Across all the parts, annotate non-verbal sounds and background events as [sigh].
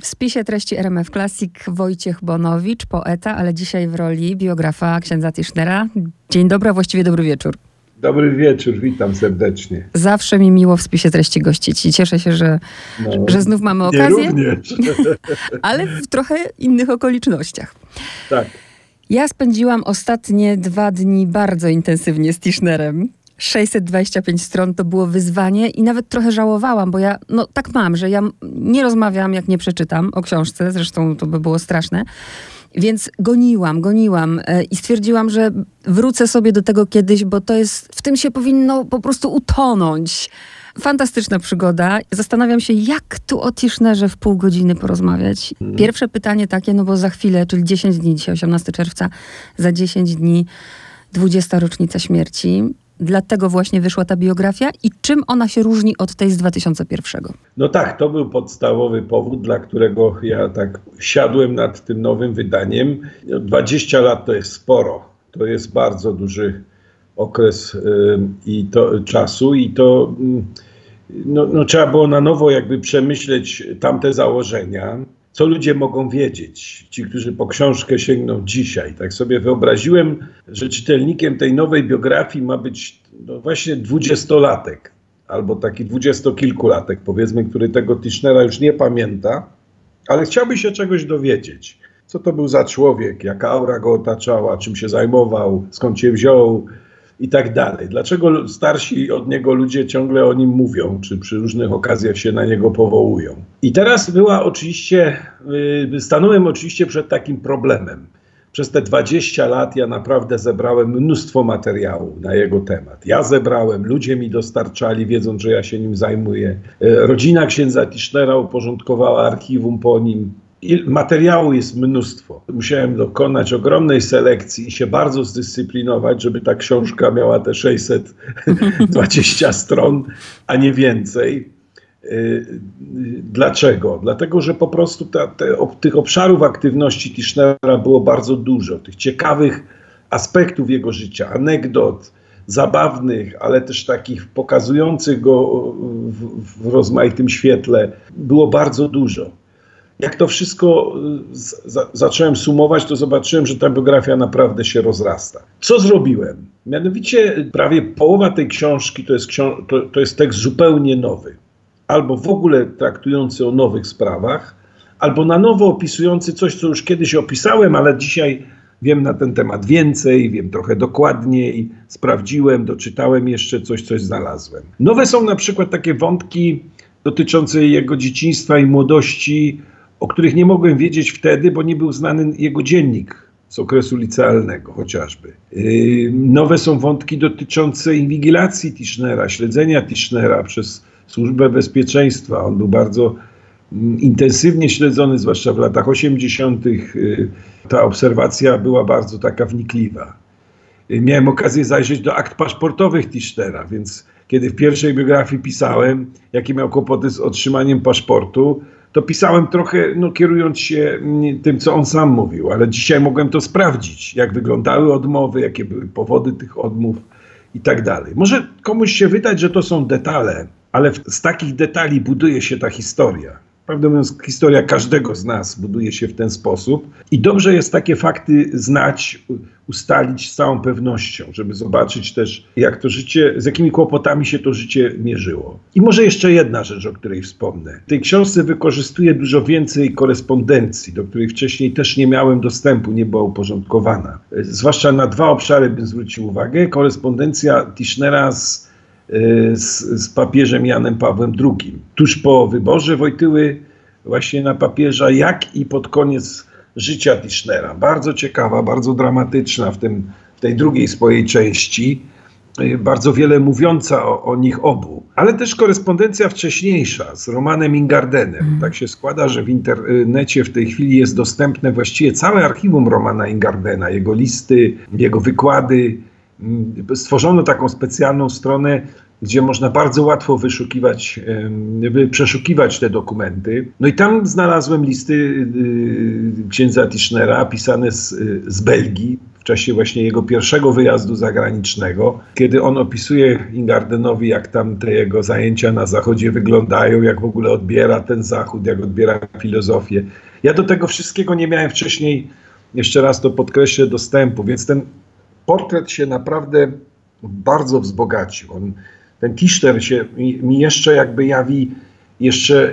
W spisie treści RMF Classic Wojciech Bonowicz, poeta, ale dzisiaj w roli biografa księdza Tischnera. Dzień dobry, a właściwie dobry wieczór. Dobry wieczór, witam serdecznie. Zawsze mi miło w spisie treści gościć i cieszę się, że, no, że znów mamy okazję. również. [laughs] ale w trochę innych okolicznościach. Tak. Ja spędziłam ostatnie dwa dni bardzo intensywnie z Tischnerem. 625 stron to było wyzwanie i nawet trochę żałowałam, bo ja, no tak mam, że ja nie rozmawiam, jak nie przeczytam o książce, zresztą to by było straszne. Więc goniłam, goniłam e, i stwierdziłam, że wrócę sobie do tego kiedyś, bo to jest, w tym się powinno po prostu utonąć. Fantastyczna przygoda. Zastanawiam się, jak tu o Tischnerze w pół godziny porozmawiać. Mhm. Pierwsze pytanie takie, no bo za chwilę, czyli 10 dni, dzisiaj 18 czerwca, za 10 dni 20. rocznica śmierci. Dlatego właśnie wyszła ta biografia i czym ona się różni od tej z 2001? No tak, to był podstawowy powód, dla którego ja tak siadłem nad tym nowym wydaniem. 20 lat to jest sporo. To jest bardzo duży okres i to, czasu i to no, no, trzeba było na nowo jakby przemyśleć tamte założenia co ludzie mogą wiedzieć, ci, którzy po książkę sięgną dzisiaj. Tak sobie wyobraziłem, że czytelnikiem tej nowej biografii ma być no właśnie dwudziestolatek, albo taki dwudziestokilkulatek, powiedzmy, który tego Tischnera już nie pamięta, ale chciałby się czegoś dowiedzieć. Co to był za człowiek, jaka aura go otaczała, czym się zajmował, skąd się wziął, i tak dalej. Dlaczego starsi od niego ludzie ciągle o nim mówią, czy przy różnych okazjach się na niego powołują? I teraz była oczywiście, y, stanąłem oczywiście przed takim problemem. Przez te 20 lat ja naprawdę zebrałem mnóstwo materiału na jego temat. Ja zebrałem, ludzie mi dostarczali, wiedząc, że ja się nim zajmuję. Y, rodzina księdza Tischnera uporządkowała archiwum po nim. Materiału jest mnóstwo. Musiałem dokonać ogromnej selekcji i się bardzo zdyscyplinować, żeby ta książka miała te 620 stron, a nie więcej. Y, dlaczego? Dlatego, że po prostu ta, te, tych obszarów aktywności Tischnera było bardzo dużo, tych ciekawych aspektów jego życia, anegdot, zabawnych, ale też takich pokazujących go w, w rozmaitym świetle, było bardzo dużo jak to wszystko y, zacząłem sumować, to zobaczyłem, że ta biografia naprawdę się rozrasta. Co zrobiłem? Mianowicie prawie połowa tej książki to jest, to, to jest tekst zupełnie nowy. Albo w ogóle traktujący o nowych sprawach, albo na nowo opisujący coś, co już kiedyś opisałem, ale dzisiaj wiem na ten temat więcej, wiem trochę dokładniej, sprawdziłem, doczytałem jeszcze coś, coś znalazłem. Nowe są na przykład takie wątki dotyczące jego dzieciństwa i młodości, o których nie mogłem wiedzieć wtedy, bo nie był znany jego dziennik z okresu licealnego chociażby. Yy, nowe są wątki dotyczące inwigilacji Tischnera, śledzenia Tischnera przez Służbę Bezpieczeństwa. On był bardzo mm, intensywnie śledzony, zwłaszcza w latach 80. Yy, ta obserwacja była bardzo taka wnikliwa. Yy, miałem okazję zajrzeć do akt paszportowych Tischnera, więc kiedy w pierwszej biografii pisałem, jakie miał kłopoty z otrzymaniem paszportu, to pisałem trochę no, kierując się mm, tym, co on sam mówił, ale dzisiaj mogłem to sprawdzić, jak wyglądały odmowy, jakie były powody tych odmów i tak dalej. Może komuś się wydać, że to są detale, ale z takich detali buduje się ta historia. Prawdę mówiąc, historia każdego z nas buduje się w ten sposób i dobrze jest takie fakty znać, ustalić z całą pewnością, żeby zobaczyć też, jak to życie, z jakimi kłopotami się to życie mierzyło. I może jeszcze jedna rzecz, o której wspomnę. W tej książce wykorzystuję dużo więcej korespondencji, do której wcześniej też nie miałem dostępu, nie była uporządkowana. Zwłaszcza na dwa obszary bym zwrócił uwagę. Korespondencja Tischnera z z, z papieżem Janem Pawłem II. Tuż po wyborze Wojtyły właśnie na papieża, jak i pod koniec życia Tischnera. Bardzo ciekawa, bardzo dramatyczna w, tym, w tej drugiej swojej części, y, bardzo wiele mówiąca o, o, nich obu. Ale też korespondencja wcześniejsza z Romanem Ingardenem. Mm. Tak się składa, że w internecie w tej chwili jest dostępne właściwie całe archiwum Romana Ingardena, jego listy, jego wykłady, stworzono taką specjalną stronę gdzie można bardzo łatwo wyszukiwać, przeszukiwać te dokumenty. No i tam znalazłem listy y, księdza Tischnera pisane z, z Belgii, w czasie właśnie jego pierwszego wyjazdu zagranicznego, kiedy on opisuje Ingardenowi, jak tam te jego zajęcia na zachodzie wyglądają, jak w ogóle odbiera ten zachód, jak odbiera filozofię. Ja do tego wszystkiego nie miałem wcześniej, jeszcze raz to podkreślę, dostępu, więc ten portret się naprawdę bardzo wzbogacił. On, ten Kiszter się mi, jeszcze jakby jawi jeszcze,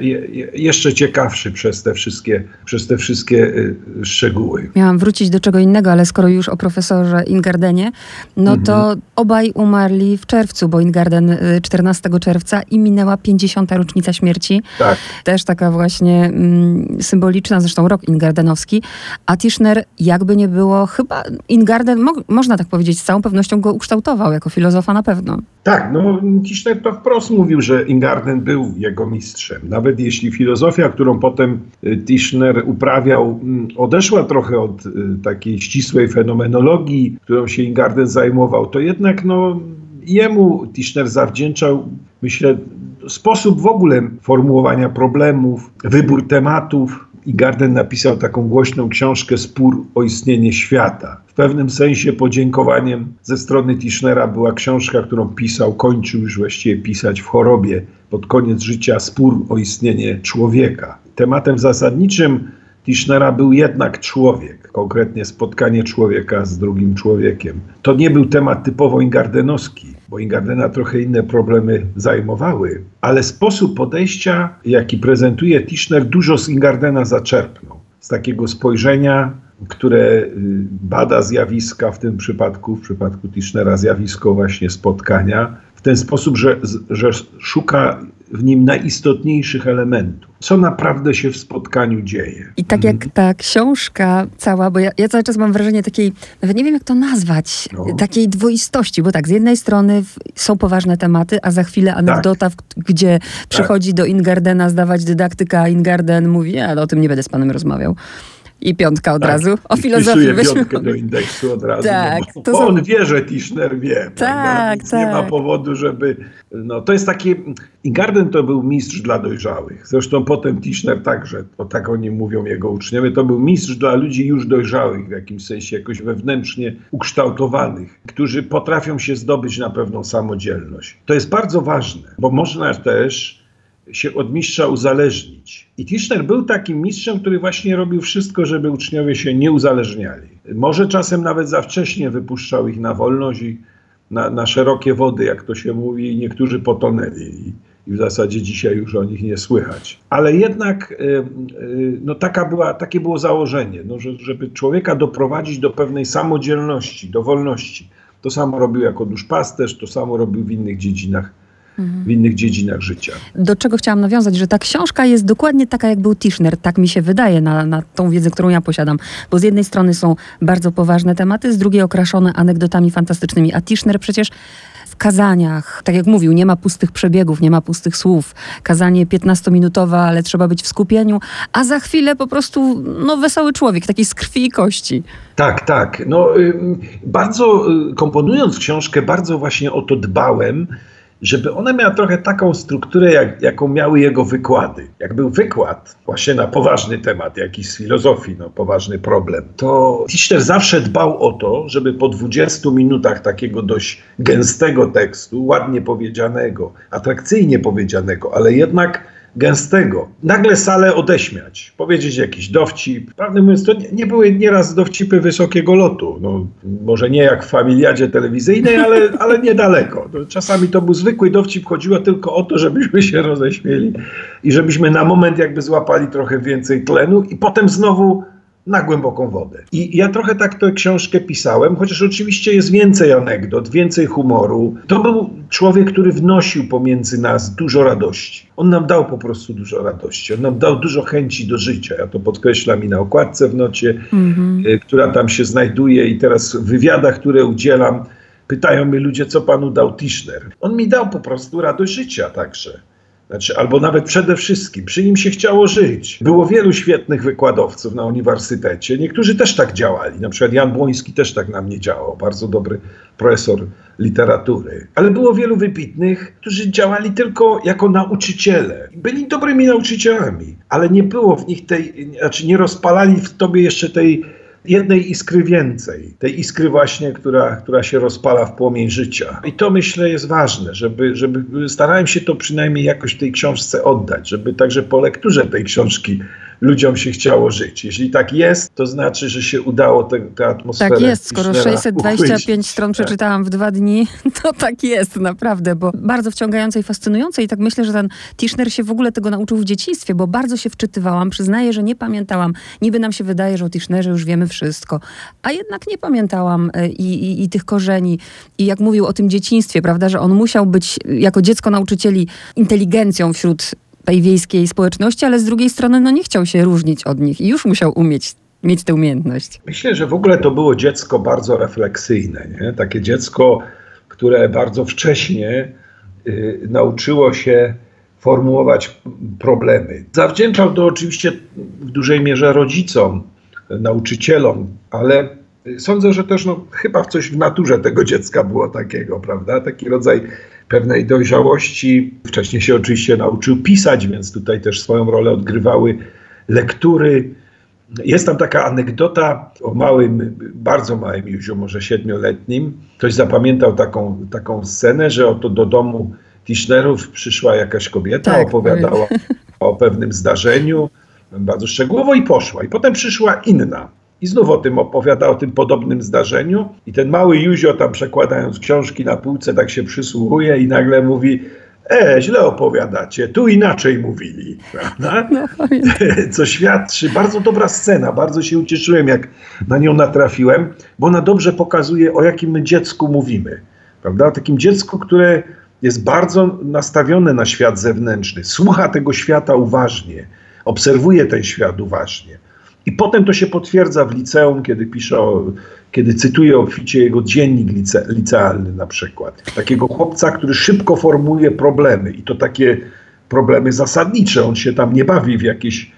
jeszcze ciekawszy przez te wszystkie, przez te wszystkie y, szczegóły. Miałam wrócić do czego innego, ale skoro już o profesorze Ingardenie, no mhm. to obaj umarli w czerwcu, bo Ingarden 14 y, czerwca i minęła 50. rocznica śmierci. Tak. Też taka właśnie mm, symboliczna, zresztą rok ingardenowski. A Tischner, jakby nie było, chyba Ingarden, mo można tak powiedzieć, z całą pewnością go ukształtował jako filozofa na pewno. Tak, no Tischner to wprost mówił, że Ingarden był jego mistrzem mistrzem. Nawet jeśli filozofia, którą potem y, Tischner uprawiał, mm, odeszła trochę od y, takiej ścisłej fenomenologii, którą się Ingarden zajmował, to jednak no, jemu Tischner zawdzięczał, myślę, sposób w ogóle formułowania problemów, wybór tematów. I Garden napisał taką głośną książkę Spór o istnienie świata. W pewnym sensie podziękowaniem ze strony Tischnera była książka, którą pisał, kończył już właściwie pisać w chorobie pod koniec życia Spór o istnienie człowieka. Tematem zasadniczym Tischnera był jednak człowiek, konkretnie spotkanie człowieka z drugim człowiekiem. To nie był temat typowo ingardenowski, bo Ingardena trochę inne problemy zajmowały, ale sposób podejścia, jaki prezentuje Tischner, dużo z Ingardena zaczerpnął. Z takiego spojrzenia, które y, bada zjawiska, w tym przypadku, w przypadku Tischnera, zjawisko właśnie spotkania, ten sposób, że, że szuka w nim najistotniejszych elementów. Co naprawdę się w spotkaniu dzieje. I tak jak ta książka cała, bo ja, ja cały czas mam wrażenie takiej, nawet nie wiem jak to nazwać, no. takiej dwoistości, bo tak, z jednej strony w, są poważne tematy, a za chwilę anegdota, tak. w, gdzie przychodzi tak. do Ingardena zdawać dydaktyka, a Ingarden mówi, ja o tym nie będę z panem rozmawiał. I piątka od tak, razu. O filozofii weźmy. piątkę do indeksu od razu. Tak, no, bo, bo on wie, że Tischner wie. Tak, tak. Nie ma tak. powodu, żeby... No, to jest takie... Ingarden to był mistrz dla dojrzałych. Zresztą potem Tischner także, bo tak oni mówią jego uczniowie, to był mistrz dla ludzi już dojrzałych w jakimś sensie, jakoś wewnętrznie ukształtowanych, którzy potrafią się zdobyć na pewną samodzielność. To jest bardzo ważne, bo można też się od mistrza uzależnić. I Tischner był takim mistrzem, który właśnie robił wszystko, żeby uczniowie się nie uzależniali. Może czasem nawet za wcześnie wypuszczał ich na wolność i na, na szerokie wody, jak to się mówi, i niektórzy potonęli. I, i w zasadzie dzisiaj już o nich nie słychać. Ale jednak y, y, no taka była, takie było założenie, no, że, żeby człowieka doprowadzić do pewnej samodzielności, do wolności. To samo robił jako duszpasterz, to samo robił w innych dziedzinach w innych dziedzinach życia. Do czego chciałam nawiązać, że ta książka jest dokładnie taka, jak był Tischner. Tak mi się wydaje na, na tą wiedzę, którą ja posiadam. Bo z jednej strony są bardzo poważne tematy, z drugiej okraszone anegdotami fantastycznymi. A Tischner przecież w kazaniach, tak jak mówił, nie ma pustych przebiegów, nie ma pustych słów. Kazanie 15-minutowe, ale trzeba być w skupieniu, a za chwilę po prostu no, wesoły człowiek, taki z krwi i kości. Tak, tak. No, bardzo y, komponując książkę, bardzo właśnie o to dbałem żeby ona miała trochę taką strukturę, jak, jaką miały jego wykłady. Jak był wykład właśnie na poważny temat, jakiś z filozofii, no, poważny problem, to Tischner zawsze dbał o to, żeby po 20 minutach takiego dość gęstego tekstu, ładnie powiedzianego, atrakcyjnie powiedzianego, ale jednak gęstego, nagle salę odeśmiać, powiedzieć jakiś dowcip. Prawdę mówiąc, to nie, nie, były nieraz dowcipy wysokiego lotu. No, może nie jak w familiadzie telewizyjnej, ale, [laughs] ale niedaleko. Czasami to był zwykły dowcip, chodziło tylko o to, żebyśmy się roześmieli i żebyśmy na moment jakby złapali trochę więcej tlenu i potem znowu na głęboką wodę. I ja trochę tak tę książkę pisałem, chociaż oczywiście jest więcej anegdot, więcej humoru. To był człowiek, który wnosił pomiędzy nas dużo radości. On nam dał po prostu dużo radości. On nam dał dużo chęci do życia. Ja to podkreślam i na okładce w nocie, mm -hmm. która tam się znajduje i teraz w wywiadach, które udzielam, pytają mnie ludzie, co panu dał Tischner. On mi dał po prostu radość życia także. Znaczy, albo nawet przede wszystkim, przy nim się chciało żyć. Było wielu świetnych wykładowców na uniwersytecie. Niektórzy też tak działali. Na przykład Jan Błoński też tak na mnie działał. Bardzo dobry profesor literatury. Ale było wielu wybitnych, którzy działali tylko jako nauczyciele. Byli dobrymi nauczycielami, ale nie było w nich tej, znaczy nie rozpalali w tobie jeszcze tej jednej iskry więcej, tej iskry właśnie, która, która się rozpala w płomień życia. I to myślę jest ważne, żeby, żeby starałem się to przynajmniej jakoś tej książce oddać, żeby także po lekturze tej książki ludziom się chciało żyć. Jeśli tak jest, to znaczy, że się udało tę atmosferę. Tak jest, skoro 625 stron przeczytałam w dwa dni, [laughs] to tak jest, naprawdę, bo bardzo wciągające i fascynujące i tak myślę, że ten Tischner się w ogóle tego nauczył w dzieciństwie, bo bardzo się wczytywałam, przyznaję, że nie pamiętałam. Niby nam się wydaje, że o Tischnerze już wiemy wszystko, a jednak nie pamiętałam e, i, i, i tych korzeni. I jak mówił o tym dzieciństwie, prawda, że on musiał być jako dziecko nauczycieli inteligencją wśród tej wiejskiej społeczności, ale z drugiej strony no, nie chciał się różnić od nich i już musiał umieć mieć tę umiejętność. Myślę, że w ogóle to było dziecko bardzo refleksyjne. Nie? Takie dziecko, które bardzo wcześnie y, nauczyło się formułować problemy. Zawdzięczał to oczywiście w dużej mierze rodzicom, nauczycielom, ale sądzę, że też no, chyba coś w naturze tego dziecka było takiego, prawda? Taki rodzaj pewnej dojrzałości. Wcześniej się oczywiście nauczył pisać, więc tutaj też swoją rolę odgrywały lektury. Jest tam taka anegdota o małym, bardzo małym Józiu, może siedmioletnim. Ktoś zapamiętał taką, taką scenę, że oto do domu Tischnerów przyszła jakaś kobieta, tak, opowiadała o pewnym zdarzeniu bardzo szczegółowo i poszła. I potem przyszła inna. I znów o tym opowiada, o tym podobnym zdarzeniu. I ten mały Józio tam przekładając książki na półce tak się przysłuchuje i nagle mówi E, źle opowiadacie, tu inaczej mówili, [laughs] prawda? No, [laughs] Co świadczy, bardzo dobra scena, bardzo się ucieszyłem, jak na nią natrafiłem, bo ona dobrze pokazuje, o jakim my dziecku mówimy, prawda? O takim dziecku, które jest bardzo nastawione na świat zewnętrzny, słucha tego świata uważnie, obserwuje ten świat uważnie. I potem to się potwierdza w liceum, kiedy pisze, o, kiedy cytuje obficie jego dziennik lice, licealny na przykład. Takiego chłopca, który szybko formuje problemy i to takie problemy zasadnicze. On się tam nie bawi w jakieś,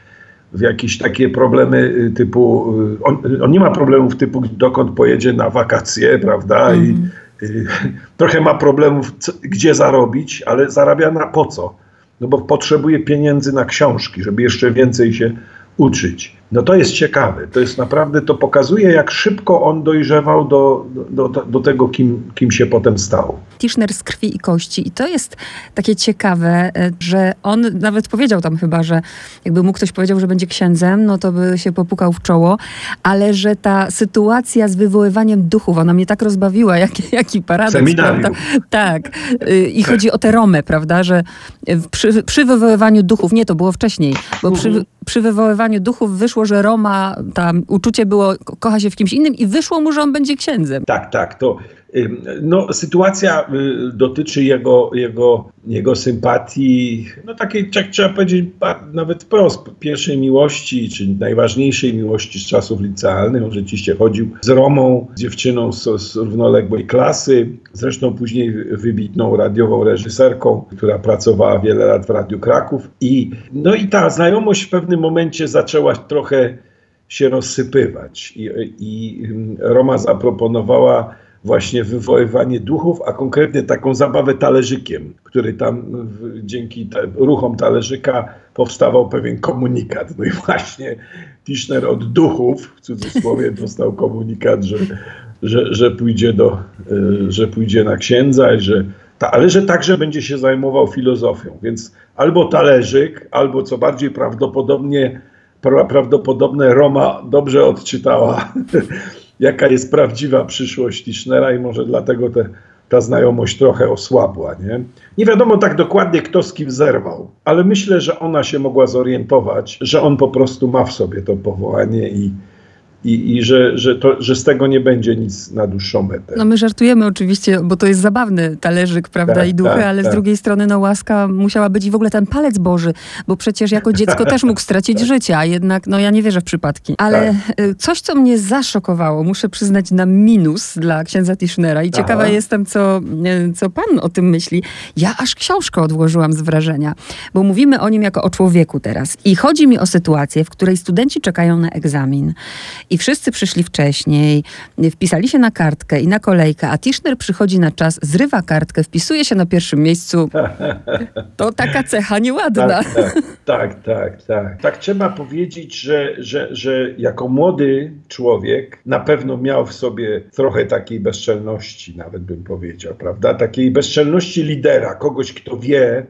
w jakieś takie problemy y, typu, y, on, on nie ma problemów typu dokąd pojedzie na wakacje, prawda? Mm. I, mhm. y, [laughs] trochę ma problemów, co, gdzie zarobić, ale zarabia na po co? No bo potrzebuje pieniędzy na książki, żeby jeszcze więcej się uczyć. No to jest ciekawe. To jest naprawdę, to pokazuje, jak szybko on dojrzewał do, do, do tego, kim, kim się potem stał. Tischner z krwi i kości. I to jest takie ciekawe, że on nawet powiedział tam chyba, że jakby mu ktoś powiedział, że będzie księdzem, no to by się popukał w czoło, ale że ta sytuacja z wywoływaniem duchów, ona mnie tak rozbawiła, [laughs] jaki, jaki paradoks. Seminarium. Prawda? Tak. Y, I chodzi o te Romę, prawda, że przy, przy wywoływaniu duchów, nie, to było wcześniej, bo przy, mhm. przy wywoływaniu duchów wyszło wyszło, że Roma, tam uczucie było, kocha się w kimś innym i wyszło mu, że on będzie księdzem. Tak, tak. To no, sytuacja y, dotyczy jego, jego, jego sympatii, no takiej, jak trzeba powiedzieć, nawet wprost, pierwszej miłości, czy najważniejszej miłości z czasów licealnych. On rzeczywiście chodził z Romą, z dziewczyną z, z równoległej klasy, zresztą później wybitną radiową reżyserką, która pracowała wiele lat w Radiu Kraków. I, no i ta znajomość w pewnym momencie zaczęła trochę się rozsypywać. I, i Roma zaproponowała właśnie wywoływanie duchów, a konkretnie taką zabawę talerzykiem, który tam dzięki te, ruchom talerzyka powstawał pewien komunikat. No i właśnie Tischner od duchów, w cudzysłowie, [laughs] dostał komunikat, że, że, że, pójdzie, do, e, że pójdzie na księdza i że ta, ale że także będzie się zajmował filozofią. Więc albo talerzyk, albo co bardziej prawdopodobnie, prawdopodobne Roma dobrze odczytała [laughs] jaka jest prawdziwa przyszłość Tischnera i może dlatego te, ta znajomość trochę osłabła. Nie? nie wiadomo tak dokładnie, kto z kim zerwał, ale myślę, że ona się mogła zorientować, że on po prostu ma w sobie to powołanie i, i, i że, że, to, że z tego nie będzie nic na dłuższą metę. No my żartujemy oczywiście, bo to jest zabawny talerzyk, prawda, tak, i duchy, tak, ale tak. z drugiej strony no łaska musiała być i w ogóle ten palec Boży, bo przecież jako dziecko też mógł stracić [laughs] tak. życie, a jednak no ja nie wierzę w przypadki. Ale tak. y, coś, co mnie zaszokowało, muszę przyznać na minus dla księdza Tischnera i ciekawa Aha. jestem, co, y, co pan o tym myśli. Ja aż książkę odłożyłam z wrażenia, bo mówimy o nim jako o człowieku teraz i chodzi mi o sytuację, w której studenci czekają na egzamin i wszyscy przyszli wcześniej, wpisali się na kartkę i na kolejkę, a Tischner przychodzi na czas, zrywa kartkę, wpisuje się na pierwszym miejscu. To taka cecha nieładna. Tak, tak, tak, tak. Tak, tak trzeba powiedzieć, że, że, że jako młody człowiek na pewno miał w sobie trochę takiej bezczelności, nawet bym powiedział, prawda? Takiej bezczelności lidera, kogoś, kto wie,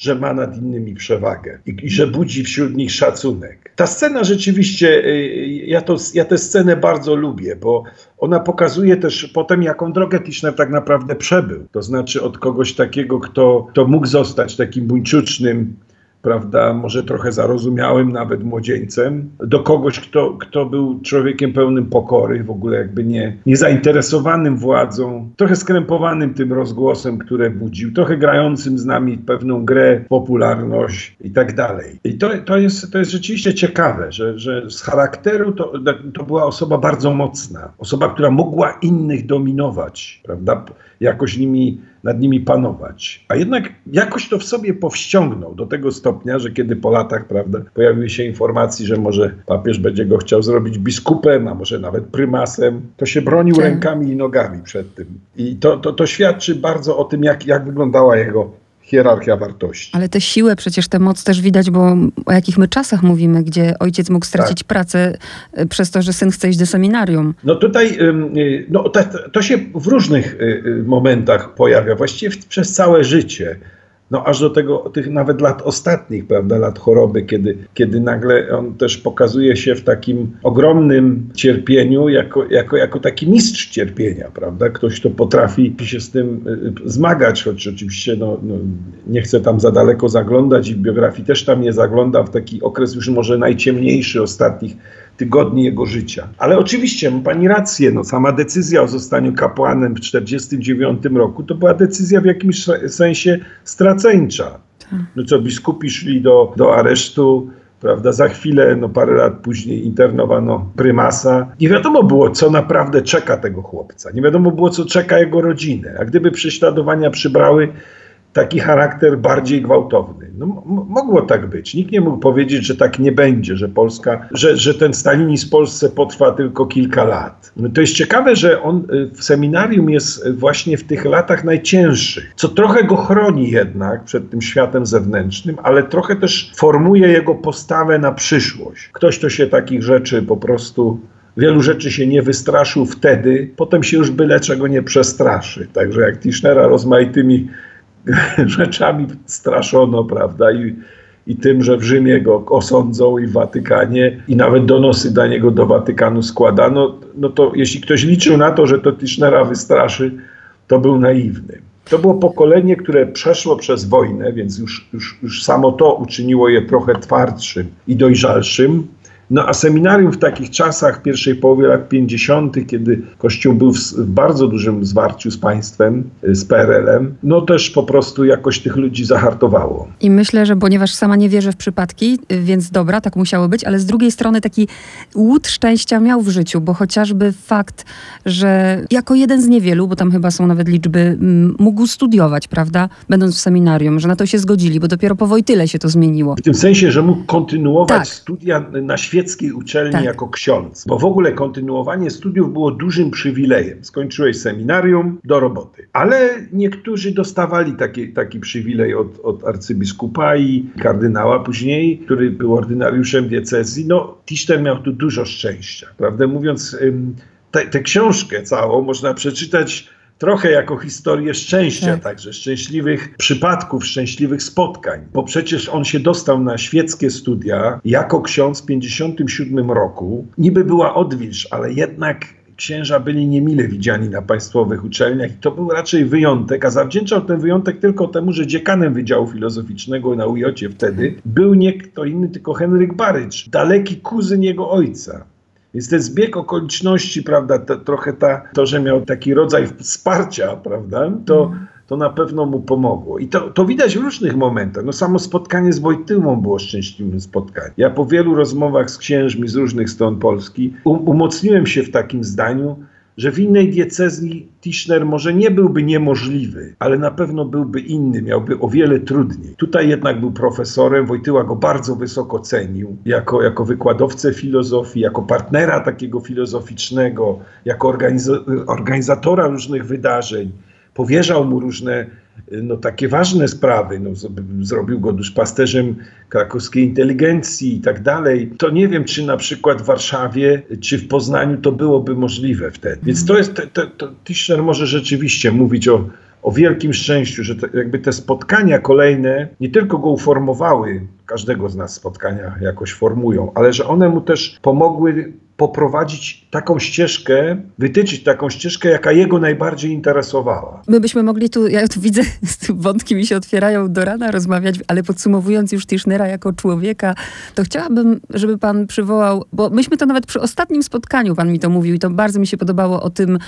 że ma nad innymi przewagę i, i, że budzi wśród nich szacunek. Ta scena rzeczywiście, y, ja, to, ja tę scenę bardzo lubię, bo ona pokazuje też potem, jaką drogę Tischner tak naprawdę przebył. To znaczy od kogoś takiego, kto, kto mógł zostać takim buńczucznym, prawda, może trochę zarozumiałym nawet młodzieńcem, do kogoś, kto, kto był człowiekiem pełnym pokory, w ogóle jakby nie, nie zainteresowanym władzą, trochę skrępowanym tym rozgłosem, które budził, trochę grającym z nami pewną grę, popularność i tak dalej. I to, to, jest, to jest rzeczywiście ciekawe, że, że z charakteru to, to była osoba bardzo mocna, osoba, która mogła innych dominować, prawda, jakoś nimi nad nimi panować. A jednak jakoś to w sobie powściągnął do tego stopnia, że kiedy po latach, prawda, pojawiły się informacje, że może papież będzie go chciał zrobić biskupem, a może nawet prymasem, to się bronił tak. rękami i nogami przed tym. I to, to, to świadczy bardzo o tym, jak, jak wyglądała jego hierarchia wartości. Ale tę siłę, przecież tę moc też widać, bo o jakich my czasach mówimy, gdzie ojciec mógł stracić tak. pracę e, przez to, że syn chce iść do seminarium. No tutaj y, no, to, to się w różnych y, y, momentach pojawia, właściwie przez całe życie no aż do tego, tych nawet lat ostatnich, prawda, lat choroby, kiedy, kiedy nagle on też pokazuje się w takim ogromnym cierpieniu, jako, jako, jako taki mistrz cierpienia, prawda, ktoś, kto potrafi się z tym y, zmagać, choć oczywiście no, no, nie chcę tam za daleko zaglądać i w biografii też tam nie zagląda w taki okres już może najciemniejszy ostatnich tygodni jego życia. Ale oczywiście ma pani rację, no, sama decyzja o zostaniu kapłanem w 1949 roku to była decyzja w jakimś sensie straceńcza. Tak. No co, biskupi szli do, do aresztu, prawda, za chwilę, no parę lat później internowano prymasa. Nie wiadomo było, co naprawdę czeka tego chłopca. Nie wiadomo było, co czeka jego rodzinę. A gdyby prześladowania przybrały taki charakter bardziej gwałtowny. No, mogło tak być. Nikt nie mógł powiedzieć, że tak nie będzie, że Polska, że, że ten stalinizm w Polsce potrwa tylko kilka lat. No, to jest ciekawe, że on y, w seminarium jest właśnie w tych latach najcięższych, co trochę go chroni jednak przed tym światem zewnętrznym, ale trochę też formuje jego postawę na przyszłość. Ktoś, kto się takich rzeczy po prostu wielu rzeczy się nie wystraszył wtedy, potem się już byle czego nie przestraszy. Także jak Tischnera rozmaitymi [laughs] rzeczami straszono, prawda? I, i tym, że w Rzymie go osądzą i w Watykanie i nawet donosy dla niego do Watykanu składano, no to jeśli ktoś liczył na to, że to Tischnera wystraszy, to był naiwny. To było pokolenie, które przeszło przez wojnę, więc już, już, już samo to uczyniło je trochę twardszym i dojrzalszym. No a seminarium w takich czasach, w pierwszej połowie lat 50., kiedy Kościół był w, w bardzo dużym zwarciu z państwem, y, z PRL-em, no też po prostu jakoś tych ludzi zahartowało. I myślę, że ponieważ sama nie wierzę w przypadki, y, więc dobra, tak musiało być, ale z drugiej strony taki łód szczęścia miał w życiu, bo chociażby fakt, że jako jeden z niewielu, bo tam chyba są nawet liczby, mógł studiować, prawda, będąc w seminarium, że na to się zgodzili, bo dopiero po Wojtyle się to zmieniło. W tym sensie, że mógł kontynuować tak. studia na świecie świeckiej uczelni tak. jako ksiądz, bo w ogóle kontynuowanie studiów było dużym przywilejem. Skończyłeś seminarium, do roboty. Ale niektórzy dostawali taki, taki przywilej od, od arcybiskupa i kardynała później, który był ordynariuszem diecezji. No, Tischner miał tu dużo szczęścia. Prawdę mówiąc, tę książkę całą można przeczytać trochę jako historię szczęścia, tak. także szczęśliwych przypadków, szczęśliwych spotkań, bo przecież on się dostał na świeckie studia jako ksiądz w 57 roku. Niby była odwilż, ale jednak księża byli niemile widziani na państwowych uczelniach i to był raczej wyjątek, a zawdzięczał ten wyjątek tylko temu, że dziekanem Wydziału Filozoficznego na UJ wtedy był nie kto inny, tylko Henryk Barycz, daleki kuzyn jego ojca. Więc ten zbieg okoliczności, prawda, to, trochę ta, to, że miał taki rodzaj wsparcia, prawda, to, to na pewno mu pomogło. I to, to widać w różnych momentach. No samo spotkanie z Wojtyłą było szczęśliwym spotkaniem. Ja po wielu rozmowach z księżmi z różnych stron Polski um, umocniłem się w takim zdaniu, że w innej diecezji Tischner może nie byłby niemożliwy, ale na pewno byłby inny, miałby o wiele trudniej. Tutaj jednak był profesorem, Wojtyła go bardzo wysoko cenił, jako, jako wykładowcę filozofii, jako partnera takiego filozoficznego, jako organiz- organizatora różnych wydarzeń. Powierzał mu różne no, takie ważne sprawy. No, zrobił go duszpasterzem krakowskiej inteligencji i tak dalej. To nie wiem, czy na przykład w Warszawie, czy w Poznaniu to byłoby możliwe wtedy. Więc to jest, to, to, może rzeczywiście mówić o, o wielkim szczęściu, że te, jakby te spotkania kolejne nie tylko go uformowały, każdego z nas spotkania jakoś formują, ale że one mu też pomogły poprowadzić taką ścieżkę, wytyczyć taką ścieżkę, jaka jego najbardziej interesowała. My byśmy mogli tu, ja tu widzę, [laughs] wątki mi się otwierają do rana rozmawiać, ale podsumowując już Tischnera jako człowieka, to chciałabym, żeby pan przywołał, bo myśmy to nawet przy ostatnim spotkaniu pan mi to mówił i to bardzo mi się podobało o tym,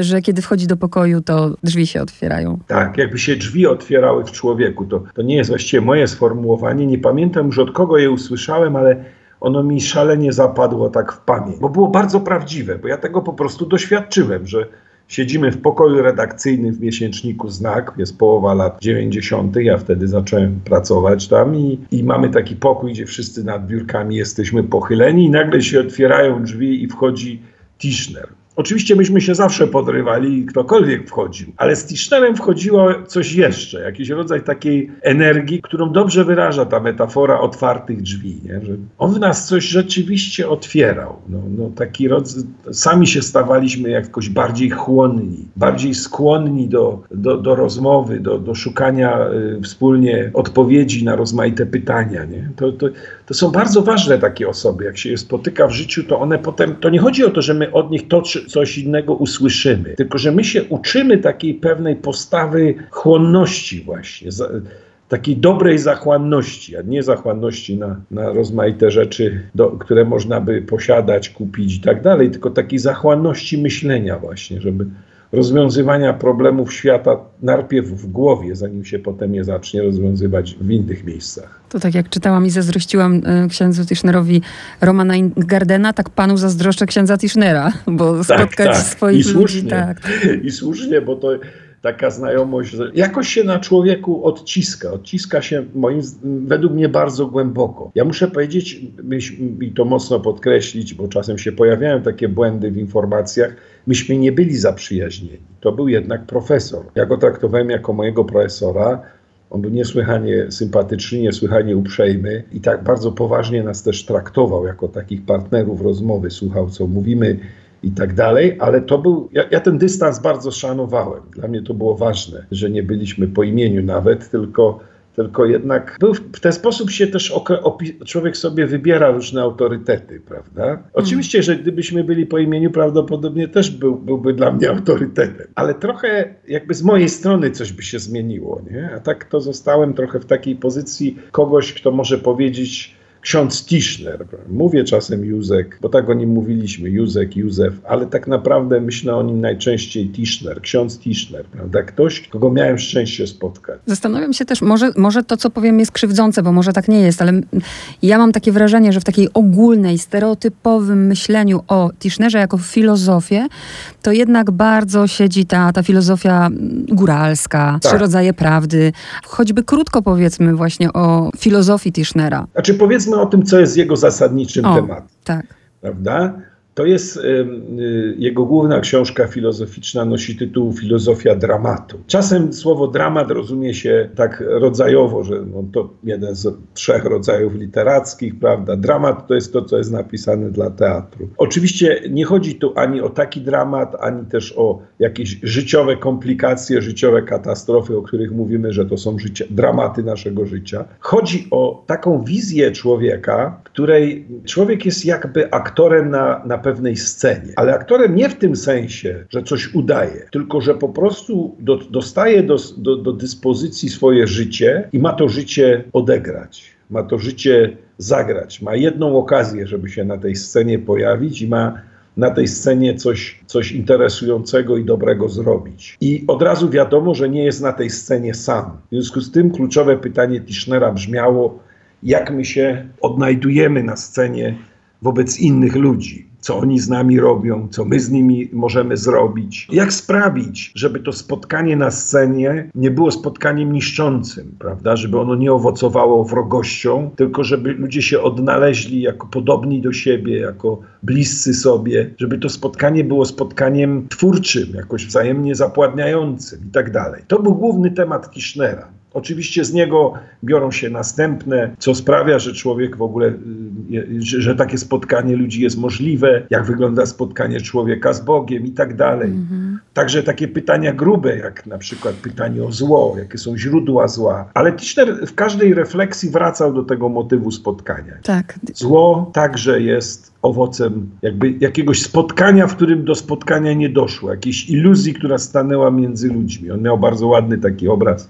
że kiedy wchodzi do pokoju, to drzwi się otwierają. Tak, jakby się drzwi otwierały w człowieku. To, to nie jest właściwie moje sformułowanie, nie pamiętam już od kogo je usłyszałem, ale ono mi szalenie zapadło tak w pamięć, bo było bardzo prawdziwe, bo ja tego po prostu doświadczyłem, że siedzimy w pokoju redakcyjnym w miesięczniku Znak, jest połowa lat 90., ja wtedy zacząłem pracować tam i, i mamy taki pokój, gdzie wszyscy nad biurkami jesteśmy pochyleni i nagle się otwierają drzwi i wchodzi Tischner. Oczywiście myśmy się zawsze podrywali, ktokolwiek wchodził, ale z Tischnerem wchodziło coś jeszcze, jakiś rodzaj takiej energii, którą dobrze wyraża ta metafora otwartych drzwi, nie? że on w nas coś rzeczywiście otwierał. No, no taki rodzaj, sami się stawaliśmy jakoś bardziej chłonni, bardziej skłonni do, do, do rozmowy, do, do szukania y, wspólnie odpowiedzi na rozmaite pytania. Nie? To, to, to są bardzo ważne takie osoby. Jak się je spotyka w życiu, to one potem, to nie chodzi o to, że my od nich to coś innego usłyszymy, tylko że my się uczymy takiej pewnej postawy chłonności właśnie, takiej dobrej zachłanności, a nie zachłanności na, na rozmaite rzeczy, do, które można by posiadać, kupić i tak dalej, tylko takiej zachłanności myślenia właśnie, żeby rozwiązywania problemów świata najpierw w głowie, zanim się potem je zacznie rozwiązywać w innych miejscach. To tak jak czytałam i zazdrościłam y, księdzu Tischnerowi Romana Gardena, tak panu zazdroszczę księdza Tischnera, bo tak, spotkać tak. swoich I słusznie, ludzi. Tak. I słusznie, bo to taka znajomość, że jakoś się na człowieku odciska. Odciska się moim, według mnie bardzo głęboko. Ja muszę powiedzieć i to mocno podkreślić, bo czasem się pojawiają takie błędy w informacjach. Myśmy nie byli zaprzyjaźnieni. To był jednak profesor. Ja go traktowałem jako mojego profesora. On był niesłychanie sympatyczny, niesłychanie uprzejmy i tak bardzo poważnie nas też traktował jako takich partnerów rozmowy. Słuchał, co mówimy, i tak dalej, ale to był, ja, ja, ten dystans bardzo szanowałem. Dla mnie to było ważne, że nie byliśmy po imieniu nawet, tylko, tylko jednak był, w ten sposób się też człowiek sobie wybiera różne autorytety, prawda? Oczywiście, że gdybyśmy byli po imieniu, prawdopodobnie też był, byłby dla mnie autorytetem, ale trochę jakby z mojej strony coś by się zmieniło, nie? A tak to zostałem trochę w takiej pozycji kogoś, kto może powiedzieć, ksiądz Tischner. Mówię czasem Józek, bo tak o nim mówiliśmy, Józek, Józef, ale tak naprawdę myślę o nim najczęściej Tischner, ksiądz Tischner, prawda? Ktoś, kogo miałem szczęście spotkać. Zastanawiam się też, może, może to, co powiem jest krzywdzące, bo może tak nie jest, ale ja mam takie wrażenie, że w takiej ogólnej, stereotypowym myśleniu o Tischnerze jako filozofię, to jednak bardzo siedzi ta, ta filozofia góralska, tak. trzy rodzaje prawdy. Choćby krótko powiedzmy właśnie o filozofii Tischnera. Znaczy powiedzmy powiedzmy o tym, co jest jego zasadniczym o, tematem. Tak. Prawda? To jest y, jego główna książka filozoficzna, nosi tytuł Filozofia dramatu. Czasem słowo dramat rozumie się tak rodzajowo, że no to jeden z trzech rodzajów literackich, prawda? Dramat to jest to, co jest napisane dla teatru. Oczywiście nie chodzi tu ani o taki dramat, ani też o jakieś życiowe komplikacje, życiowe katastrofy, o których mówimy, że to są życie, dramaty naszego życia. Chodzi o taką wizję człowieka, której człowiek jest jakby aktorem na, na pewnej scenie. Ale aktorem nie w tym sensie, że coś udaje, tylko że po prostu do, dostaje do, do, do dyspozycji swoje życie i ma to życie odegrać. Ma to życie zagrać. Ma jedną okazję, żeby się na tej scenie pojawić i ma na tej scenie coś, coś interesującego i dobrego zrobić. I od razu wiadomo, że nie jest na tej scenie sam. W związku z tym kluczowe pytanie Tischnera brzmiało, jak my się odnajdujemy na scenie wobec innych ludzi co oni z nami robią, co my z nimi możemy zrobić. Jak sprawić, żeby to spotkanie na scenie nie było spotkaniem niszczącym, prawda? Żeby ono nie owocowało wrogością, tylko żeby ludzie się odnaleźli jako podobni do siebie, jako bliscy sobie, żeby to spotkanie było spotkaniem twórczym, jakoś wzajemnie zapładniającym i tak dalej. To był główny temat Kischnera. Oczywiście z niego biorą się następne, co sprawia, że człowiek w ogóle, y, że, takie spotkanie ludzi jest możliwe, jak wygląda spotkanie człowieka z Bogiem i tak dalej. Mhm. Także takie pytania grube, jak na przykład pytanie o zło, jakie są źródła zła. Ale Tischner w każdej refleksji wracał do tego motywu spotkania. Tak. Zło także jest owocem jakby jakiegoś spotkania, w którym do spotkania nie doszło, jakiejś iluzji, która stanęła między ludźmi. On miał bardzo ładny taki obraz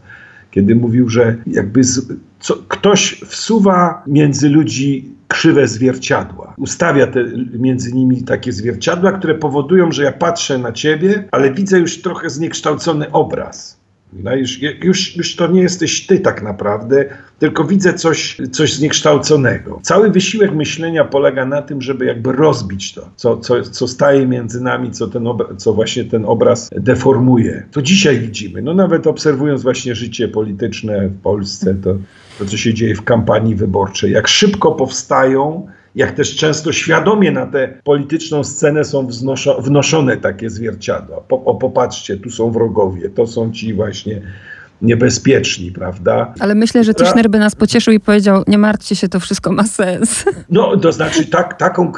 kiedy mówił, że jakby z, co, ktoś wsuwa między ludzi krzywe zwierciadła. Ustawia te, między nimi takie zwierciadła, które powodują, że ja patrzę na ciebie, ale widzę już trochę zniekształcony obraz. No już, już, już to nie jesteś ty tak naprawdę, tylko widzę coś, coś zniekształconego. Cały wysiłek myślenia polega na tym, żeby jakby rozbić to, co, co, co staje między nami, co, ten co właśnie ten obraz deformuje. To dzisiaj widzimy. No nawet obserwując właśnie życie polityczne w Polsce, to, to co się dzieje w kampanii wyborczej, jak szybko powstają jak też często świadomie na tę polityczną scenę są wnoszone takie zwierciadła. Po, o, popatrzcie, tu są wrogowie, to są ci właśnie niebezpieczni, prawda? Ale myślę, że Tischner by nas pocieszył i powiedział, nie martwcie się, to wszystko ma sens. No, to znaczy, tak, taką,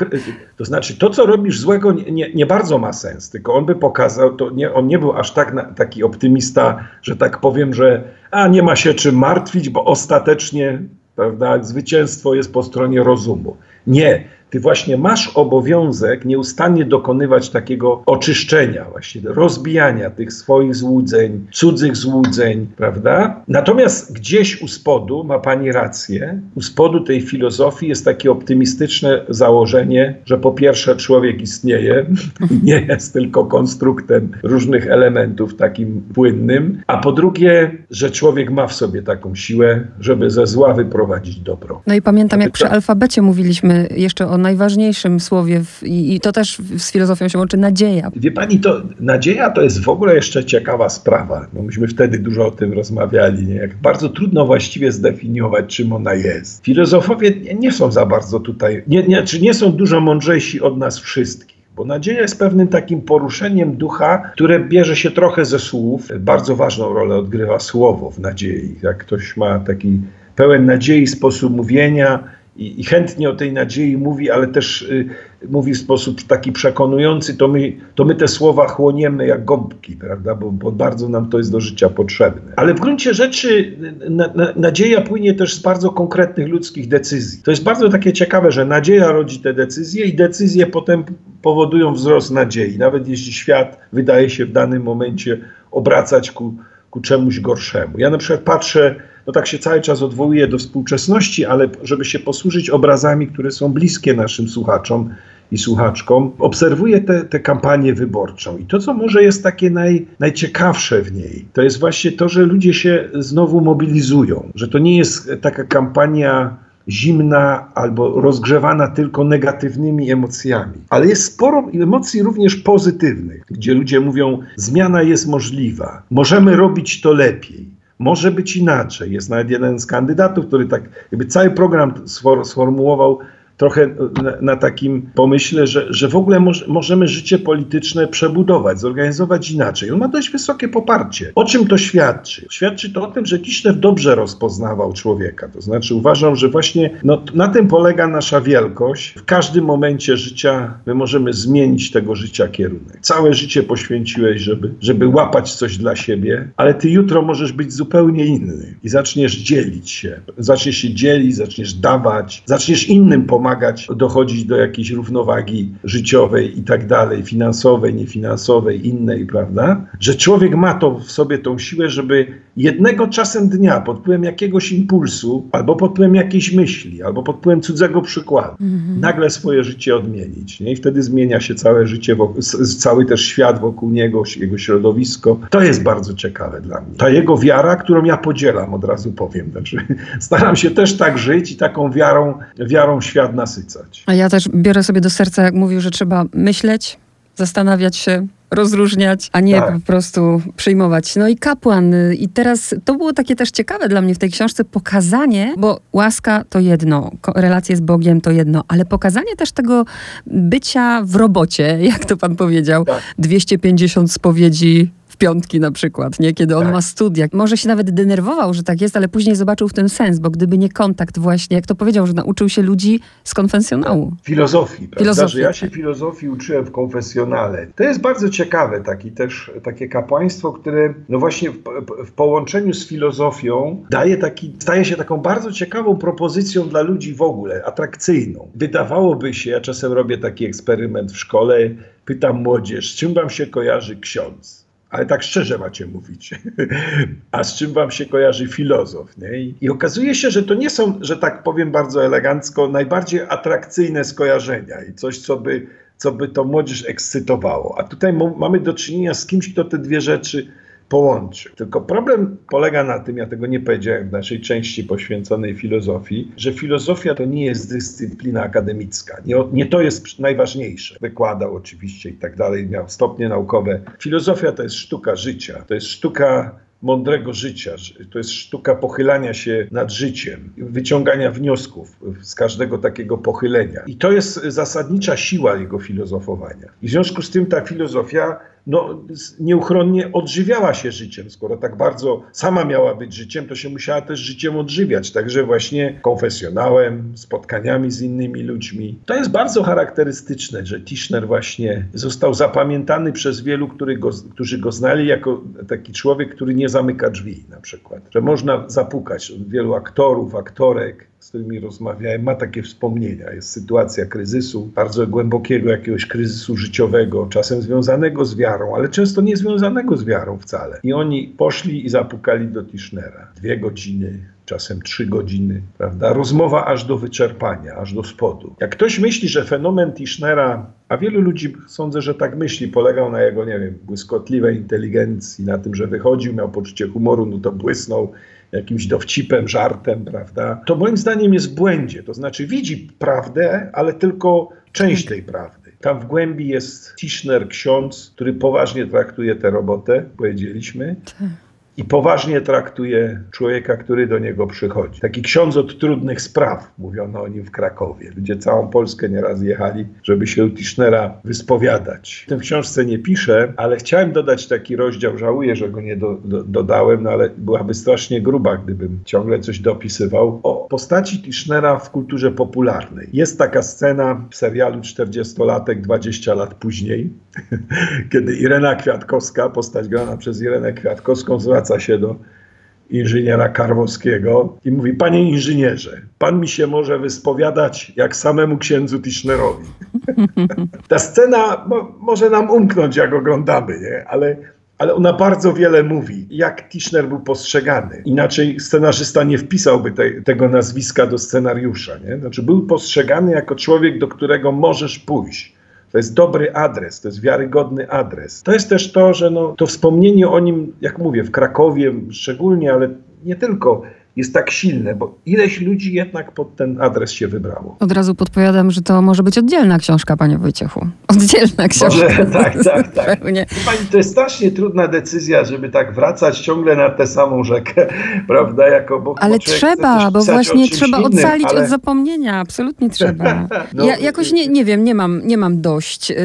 to znaczy to, co robisz złego, nie, nie, nie bardzo ma sens, tylko on by pokazał, to nie, on nie był aż tak na, taki optymista, że tak powiem, że a nie ma się czym martwić, bo ostatecznie prawda, zwycięstwo jest po stronie rozumu. Nie, ty właśnie masz obowiązek nieustannie dokonywać takiego oczyszczenia, właśnie rozbijania tych swoich złudzeń, cudzych złudzeń, prawda? Natomiast gdzieś u spodu, ma pani rację, u spodu tej filozofii jest takie optymistyczne założenie, że po pierwsze człowiek istnieje, [laughs] nie jest tylko konstruktem różnych elementów takim płynnym, a po drugie, że człowiek ma w sobie taką siłę, żeby ze zła wyprowadzić dobro. No i pamiętam, jak przy alfabecie mówiliśmy jeszcze o najważniejszym słowie w, i, i, to też z filozofią się łączy nadzieja. Wie pani, to nadzieja to jest w ogóle jeszcze ciekawa sprawa. No myśmy wtedy dużo o tym rozmawiali. Nie? Jak bardzo trudno właściwie zdefiniować, czym ona jest. Filozofowie nie, nie są za bardzo tutaj, nie, nie, czy nie są dużo mądrzejsi od nas wszystkich. Bo nadzieja jest pewnym takim poruszeniem ducha, które bierze się trochę ze słów. Bardzo ważną rolę odgrywa słowo w nadziei. Jak ktoś ma taki pełen nadziei sposób mówienia, i, i, chętnie o tej nadziei mówi, ale też y, mówi w sposób taki przekonujący, to my, to my te słowa chłoniemy jak gąbki, prawda? Bo, bo bardzo nam to jest do życia potrzebne. Ale w gruncie rzeczy na, na, nadzieja płynie też z bardzo konkretnych ludzkich decyzji. To jest bardzo takie ciekawe, że nadzieja rodzi te decyzje i decyzje potem powodują wzrost nadziei. Nawet jeśli świat wydaje się w danym momencie obracać ku, ku czemuś gorszemu. Ja na przykład patrzę no tak się cały czas odwołuje do współczesności, ale żeby się posłużyć obrazami, które są bliskie naszym słuchaczom i słuchaczkom, obserwuję tę kampanię wyborczą. I to, co może jest takie naj, najciekawsze w niej, to jest właśnie to, że ludzie się znowu mobilizują, że to nie jest taka kampania zimna albo rozgrzewana tylko negatywnymi emocjami. Ale jest sporo emocji również pozytywnych, gdzie ludzie mówią: zmiana jest możliwa, możemy robić to lepiej. Może być inaczej. Jest nawet jeden z kandydatów, który tak jakby cały program sformułował trochę na, na, takim pomyśle, że, że w ogóle moż, możemy życie polityczne przebudować, zorganizować inaczej. On ma dość wysokie poparcie. O czym to świadczy? Świadczy to o tym, że Kiszlew dobrze rozpoznawał człowieka. To znaczy uważał, że właśnie no, na tym polega nasza wielkość. W każdym momencie życia my możemy zmienić tego życia kierunek. Całe życie poświęciłeś, żeby, żeby łapać coś dla siebie, ale ty jutro możesz być zupełnie inny i zaczniesz dzielić się. Zaczniesz się dzielić, zaczniesz dawać, zaczniesz innym pomagać pomagać dochodzić do jakiejś równowagi życiowej i tak dalej, finansowej, niefinansowej, innej, prawda? Że człowiek ma to w sobie tą siłę, żeby jednego czasem dnia pod wpływem jakiegoś impulsu, albo pod wpływem jakiejś myśli, albo pod wpływem cudzego przykładu, mhm. nagle swoje życie odmienić. Nie? I wtedy zmienia się całe życie, wokół, cały też świat wokół niego, jego środowisko. To jest bardzo ciekawe dla mnie. Ta jego wiara, którą ja podzielam, od razu powiem. Znaczy, [laughs] staram się też tak żyć i taką wiarą, wiarą świat nasycać. A ja też biorę sobie do serca, jak mówił, że trzeba myśleć, zastanawiać się, rozróżniać, a nie tak. po prostu przyjmować. No i kapłan. I teraz to było takie też ciekawe dla mnie w tej książce, pokazanie, bo łaska to jedno, relacje z Bogiem to jedno, ale pokazanie też tego bycia w robocie, [laughs] jak to pan powiedział, tak. 250 spowiedzi piątki na przykład, nie? Kiedy on tak. ma studia. Może się nawet denerwował, że tak jest, ale później zobaczył w tym sens, bo gdyby nie kontakt właśnie, jak to powiedział, że nauczył się ludzi z konfesjonału. Filozofii, prawda? Filozofii, że ja się tak. filozofii uczyłem w konfesjonale. To jest bardzo ciekawe, taki też, takie kapłaństwo, które no właśnie w, w połączeniu z filozofią daje taki, staje się taką bardzo ciekawą propozycją dla ludzi w ogóle, atrakcyjną. Wydawałoby się, ja czasem robię taki eksperyment w szkole, pytam młodzież, z czym wam się kojarzy ksiądz? Ale tak szczerze macie mówić. A z czym wam się kojarzy filozof? Nie? I okazuje się, że to nie są, że tak powiem bardzo elegancko, najbardziej atrakcyjne skojarzenia i coś, co by, co by to młodzież ekscytowało. A tutaj mamy do czynienia z kimś, kto te dwie rzeczy połączy. Tylko problem polega na tym, ja tego nie powiedziałem w naszej części poświęconej filozofii, że filozofia to nie jest dyscyplina akademicka. Nie, nie to jest najważniejsze. Wykładał oczywiście i tak dalej, miał stopnie naukowe. Filozofia to jest sztuka życia, to jest sztuka mądrego życia. To jest sztuka pochylania się nad życiem, wyciągania wniosków z każdego takiego pochylenia. I to jest zasadnicza siła jego filozofowania. I w związku z tym ta filozofia no, nieuchronnie odżywiała się życiem. Skoro tak bardzo sama miała być życiem, to się musiała też życiem odżywiać. Także właśnie konfesjonałem, spotkaniami z innymi ludźmi. To jest bardzo charakterystyczne, że Tischner właśnie został zapamiętany przez wielu, go, którzy go znali jako taki człowiek, który nie zamyka drzwi na przykład. Że można zapukać. Wielu aktorów, aktorek, z którymi rozmawiałem, ma takie wspomnienia. Jest sytuacja kryzysu, bardzo głębokiego jakiegoś kryzysu życiowego, czasem związanego z wiarą, ale często nie związanego z wiarą wcale. I oni poszli i zapukali do Tischnera. Dwie godziny, czasem trzy godziny, prawda? Rozmowa aż do wyczerpania, aż do spodu. Jak ktoś myśli, że fenomen Tischnera, a wielu ludzi sądzę, że tak myśli, polegał na jego, nie wiem, błyskotliwej inteligencji, na tym, że wychodził, miał poczucie humoru, no to błysnął jakimś dowcipem, żartem, prawda? To moim zdaniem jest w błędzie. To znaczy widzi prawdę, ale tylko część tej prawdy. Tam w głębi jest Tischner, ksiądz, który poważnie traktuje tę robotę, powiedzieliśmy. I poważnie traktuje człowieka, który do niego przychodzi. Taki ksiądz od trudnych spraw, mówiono o nim w Krakowie. Ludzie całą Polskę nieraz jechali, żeby się u Tischnera wyspowiadać. W tym książce nie piszę, ale chciałem dodać taki rozdział, żałuję, że go nie do, do, dodałem, no ale byłaby strasznie gruba, gdybym ciągle coś dopisywał, o postaci Tischnera w kulturze popularnej. Jest taka scena w serialu 40-latek 20 lat później, [laughs] kiedy Irena Kwiatkowska, postać grana przez Irenę Kwiatkowską, zwraca się do inżyniera Karwowskiego i mówi, panie inżynierze, pan mi się może wyspowiadać jak samemu księdzu Tischnerowi. [laughs] Ta scena mo, może nam umknąć, jak oglądamy, nie? ale ale ona bardzo wiele mówi, jak Tischner był postrzegany. Inaczej scenarzysta nie wpisałby te, tego nazwiska do scenariusza. Nie? Znaczy był postrzegany jako człowiek, do którego możesz pójść. To jest dobry adres, to jest wiarygodny adres. To jest też to, że no, to wspomnienie o nim, jak mówię, w Krakowie szczególnie, ale nie tylko, jest tak silne, bo ileś ludzi jednak pod ten adres się wybrało. Od razu podpowiadam, że to może być oddzielna książka, panie Wojciechu. Oddzielna książka. Może, tak, tak, tak. [laughs] Pani, to jest strasznie trudna decyzja, żeby tak wracać ciągle na tę samą rzekę, [laughs] prawda? Jako, bo, ale trzeba, bo właśnie trzeba innym, ocalić ale... od zapomnienia, absolutnie trzeba. [laughs] no, ja jakoś nie, nie wiem, nie mam, nie mam dość yy,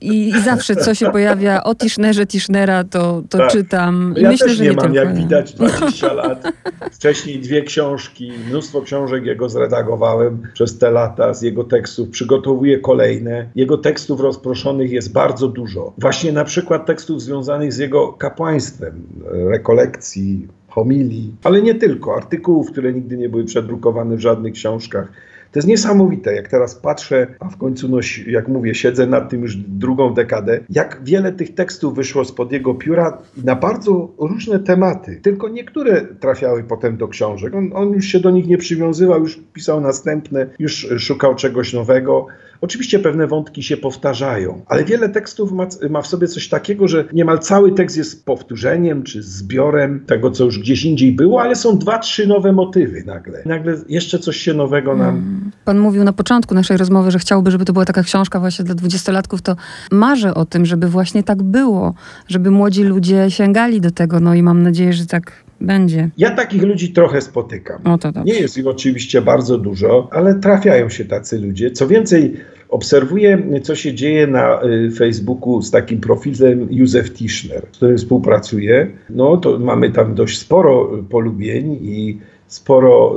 i, i, zawsze co się pojawia o Tischnerze, Tischnera, to, to tak. czytam. I ja myślę, też że nie, nie mam, jak widać, 20 lat. Wcześniej wcześniej dwie książki, mnóstwo książek jego zredagowałem przez te lata z jego tekstów, przygotowuję kolejne. Jego tekstów rozproszonych jest bardzo dużo. Właśnie na przykład tekstów związanych z jego kapłaństwem, rekolekcji, homilii, ale nie tylko, artykułów, które nigdy nie były przedrukowane w żadnych książkach To jest niesamowite, jak teraz patrzę, a w końcu, no, jak mówię, siedzę nad tym już drugą dekadę, jak wiele tych tekstów wyszło spod jego pióra na bardzo różne tematy. Tylko niektóre trafiały potem do książek. On, on już się do nich nie przywiązywał, już pisał następne, już szukał czegoś nowego. Oczywiście pewne wątki się powtarzają, ale wiele tekstów ma, ma, w sobie coś takiego, że niemal cały tekst jest powtórzeniem czy zbiorem tego, co już gdzieś indziej było, ale są dwa, trzy nowe motywy nagle. Nagle jeszcze coś się nowego nam. Hmm. Pan mówił na początku naszej rozmowy, że chciałby, żeby to była taka książka właśnie dla dwudziestolatków, to marzę o tym, żeby właśnie tak było, żeby młodzi ludzie sięgali do tego, no i mam nadzieję, że tak będzie. Ja takich ludzi trochę spotykam. O, to Nie jest ich oczywiście bardzo dużo, ale trafiają się tacy ludzie. Co więcej, obserwuję, co się dzieje na y, Facebooku z takim profilem Józef Tischner, z którym współpracuję. No to mamy tam dość sporo polubień i sporo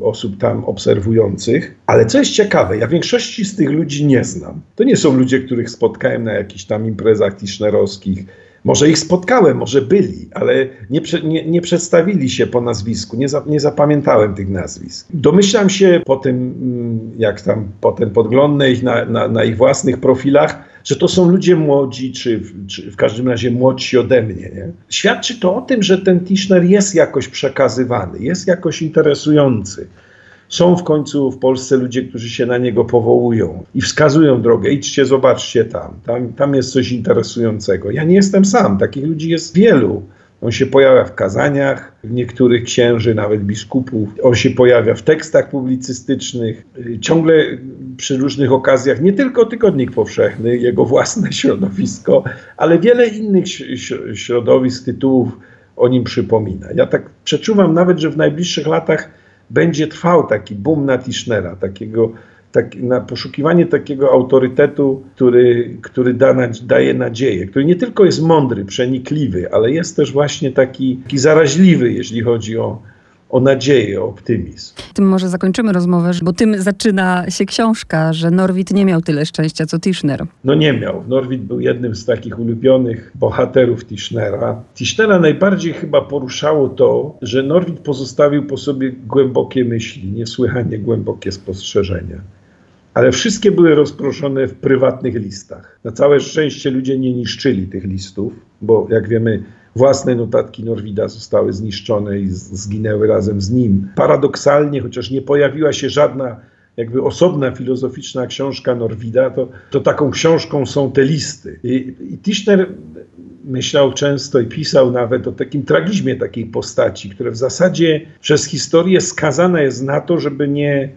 y, osób tam obserwujących, ale co jest ciekawe, ja większości z tych ludzi nie znam. To nie są ludzie, których spotkałem na jakichś tam imprezach tischnerowskich, może ich spotkałem, może byli, ale nie, nie, nie przedstawili się po nazwisku, nie, za, nie, zapamiętałem tych nazwisk. Domyślam się po tym, mm, jak tam potem podglądnę ich na, na, na ich własnych profilach, że to są ludzie młodzi, czy, czy, w każdym razie młodsi ode mnie. Nie? Świadczy to o tym, że ten Tischner jest jakoś przekazywany, jest jakoś interesujący. Są w końcu w Polsce ludzie, którzy się na niego powołują i wskazują drogę. Idźcie, zobaczcie tam. tam. Tam jest coś interesującego. Ja nie jestem sam, takich ludzi jest wielu. On się pojawia w kazaniach, niektórych księży, nawet biskupów. On się pojawia w tekstach publicystycznych. Ciągle przy różnych okazjach, nie tylko Tygodnik Powszechny, jego własne środowisko, ale wiele innych środowisk, tytułów o nim przypomina. Ja tak przeczuwam nawet, że w najbliższych latach będzie trwał taki boom na Tischnera, takiego, tak, na poszukiwanie takiego autorytetu, który, który da, daje nadzieję, który nie tylko jest mądry, przenikliwy, ale jest też właśnie taki, taki zaraźliwy, jeśli chodzi o, o nadzieję, o optymizm. Tym może zakończymy rozmowę, bo tym zaczyna się książka, że Norwid nie miał tyle szczęścia co Tischner. No nie miał. Norwid był jednym z takich ulubionych bohaterów Tischnera. Tischnera najbardziej chyba poruszało to, że Norwid pozostawił po sobie głębokie myśli, niesłychanie głębokie spostrzeżenia ale wszystkie były rozproszone w prywatnych listach. Na całe szczęście ludzie nie niszczyli tych listów, bo jak wiemy, Własne notatki Norwida zostały zniszczone i zginęły razem z nim. Paradoksalnie, chociaż nie pojawiła się żadna jakby osobna filozoficzna książka Norwida, to, to taką książką są te listy. I, i Tischner myślał często i pisał nawet o takim tragizmie takiej postaci, która w zasadzie przez historię skazana jest na to, żeby nie,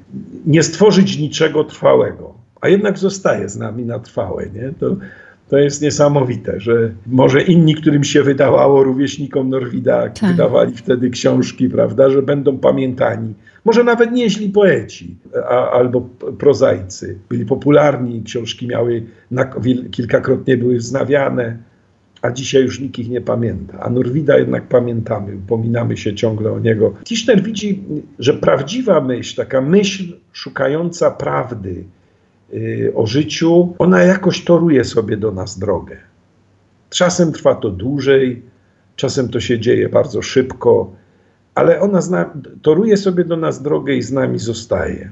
nie stworzyć niczego trwałego, a jednak zostaje z nami na trwałe. Nie? To, to jest niesamowite, że może inni, którym się wydawało, rówieśnikom Norwida, tak. wydawali wtedy książki, prawda, że będą pamiętani. Może nawet nieźli poeci a, albo prozaicy. Byli popularni, książki miały, na, kilkakrotnie były wznawiane, a dzisiaj już nikt ich nie pamięta. A Norwida jednak pamiętamy, upominamy się ciągle o niego. Tischner widzi, że prawdziwa myśl, taka myśl szukająca prawdy, o życiu, ona jakoś toruje sobie do nas drogę. Czasem trwa to dłużej, czasem to się dzieje bardzo szybko, ale ona zna, toruje sobie do nas drogę i z nami zostaje.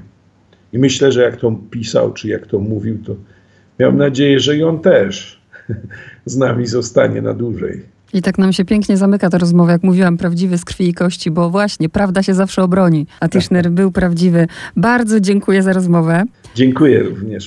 I myślę, że jak to pisał, czy jak to mówił, to miał nadzieję, że i on też [laughs] z nami zostanie na dłużej. I tak nam się pięknie zamyka ta rozmowa, jak mówiłam, prawdziwy z krwi i kości, bo właśnie prawda się zawsze obroni, a Tischner był prawdziwy. Bardzo dziękuję za rozmowę. Dziękuję również.